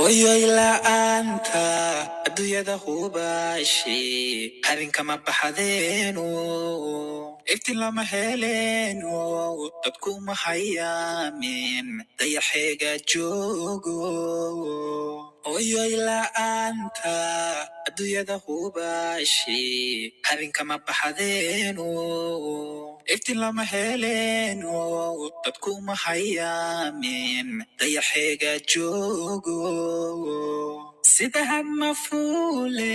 hooyoy la'aanta adduunyada hubaashi hadinkama baxadeeno iftiin lama heleeno dadku ma hayaamin dayaxeega joogo hooyoy la'aanta adduunyada hubaashi hadinkama baxadeeno iftiin lama heleeno dadku ma hayaamin dayaxeega joogo. Sida had mafuule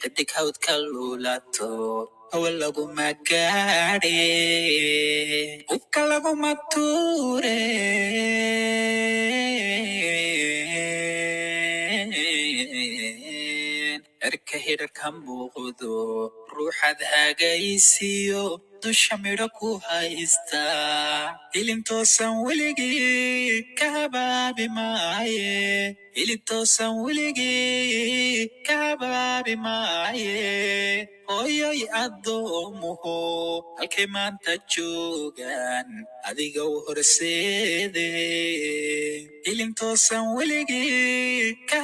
dadig hawdka luulato hawa laguma gaadhe hubka laguma tuure erka hidharka muuqdo ruuxaad hagaysiyo dusha midho ku haysta ilintoosan weligii ka maaye ilintoosan weligii ka maaye hooyoy addoomuhu halkay maanta joogaan adiga u horseede ilintoosan weligii ka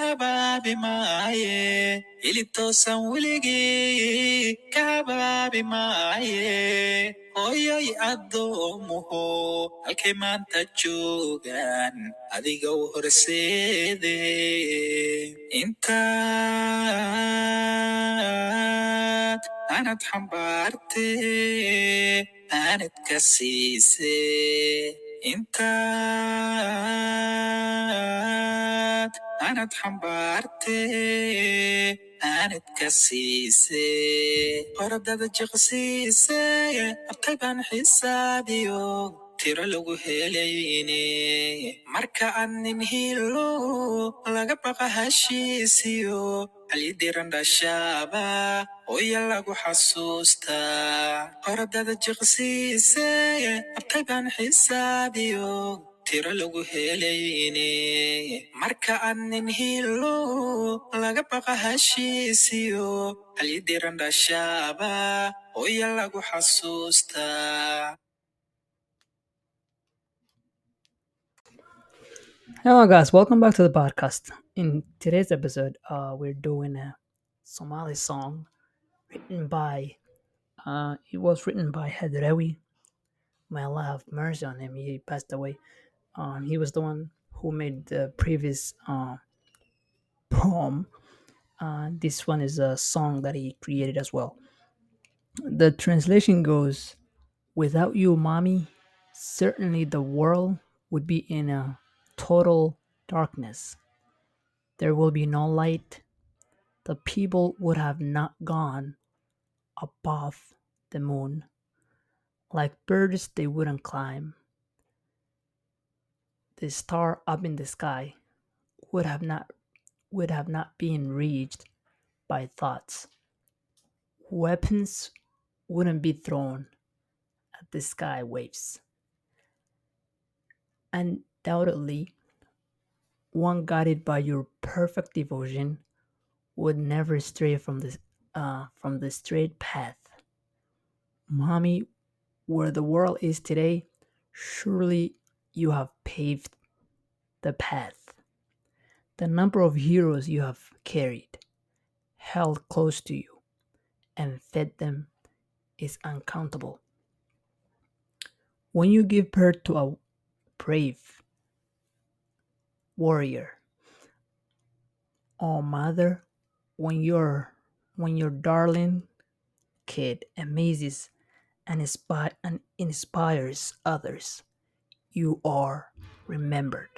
maaye ilintoosan weligii ka maaye hooyoy addoomuhu halkay maanta joogaan adiga u horseede intaad anad xambaarte aanad ka siise intaad anad xambaarte aanad ka siise horadada jiqsiise abtay baan xisaabiyo tiro lagu helayne marka aad nin hilo laga baqa heshiisiyo halyidiran dhashaaba hooya lagu xasuustaa horadada jiqsiise abtay baan xisaabiyo tiro lagu helayne marka aad nin hilo laga baqa heshiisiyo halyidiran dhashaaba hooya lagu xasuustaa Hello, guys. Welcome back to the podcast. In today's episode, uh, we're doing a Somali song written by. Uh, it was written by Hadrawi. May Allah have mercy on him. He passed away. Um, he was the one who made the previous uh, poem. Uh, this one is a song that he created as well. The translation goes, "Without you, mommy, certainly the world would be in a total darkness. There will be no light. The people would have not gone above the moon. Like birds, they wouldn't climb. The star up in the sky would have not would have not been reached by thoughts. Weapons wouldn't be thrown at the sky waves. Undoubtedly, one guided by your perfect devotion would never stray from the uh, from the straight path. Mommy, where the world is today, surely you have paved the path. The number of heroes you have carried, held close to you, and fed them is uncountable. When you give birth to a brave warrior, oh mother, when your when your darling kid amazes and inspires others, you are remembered.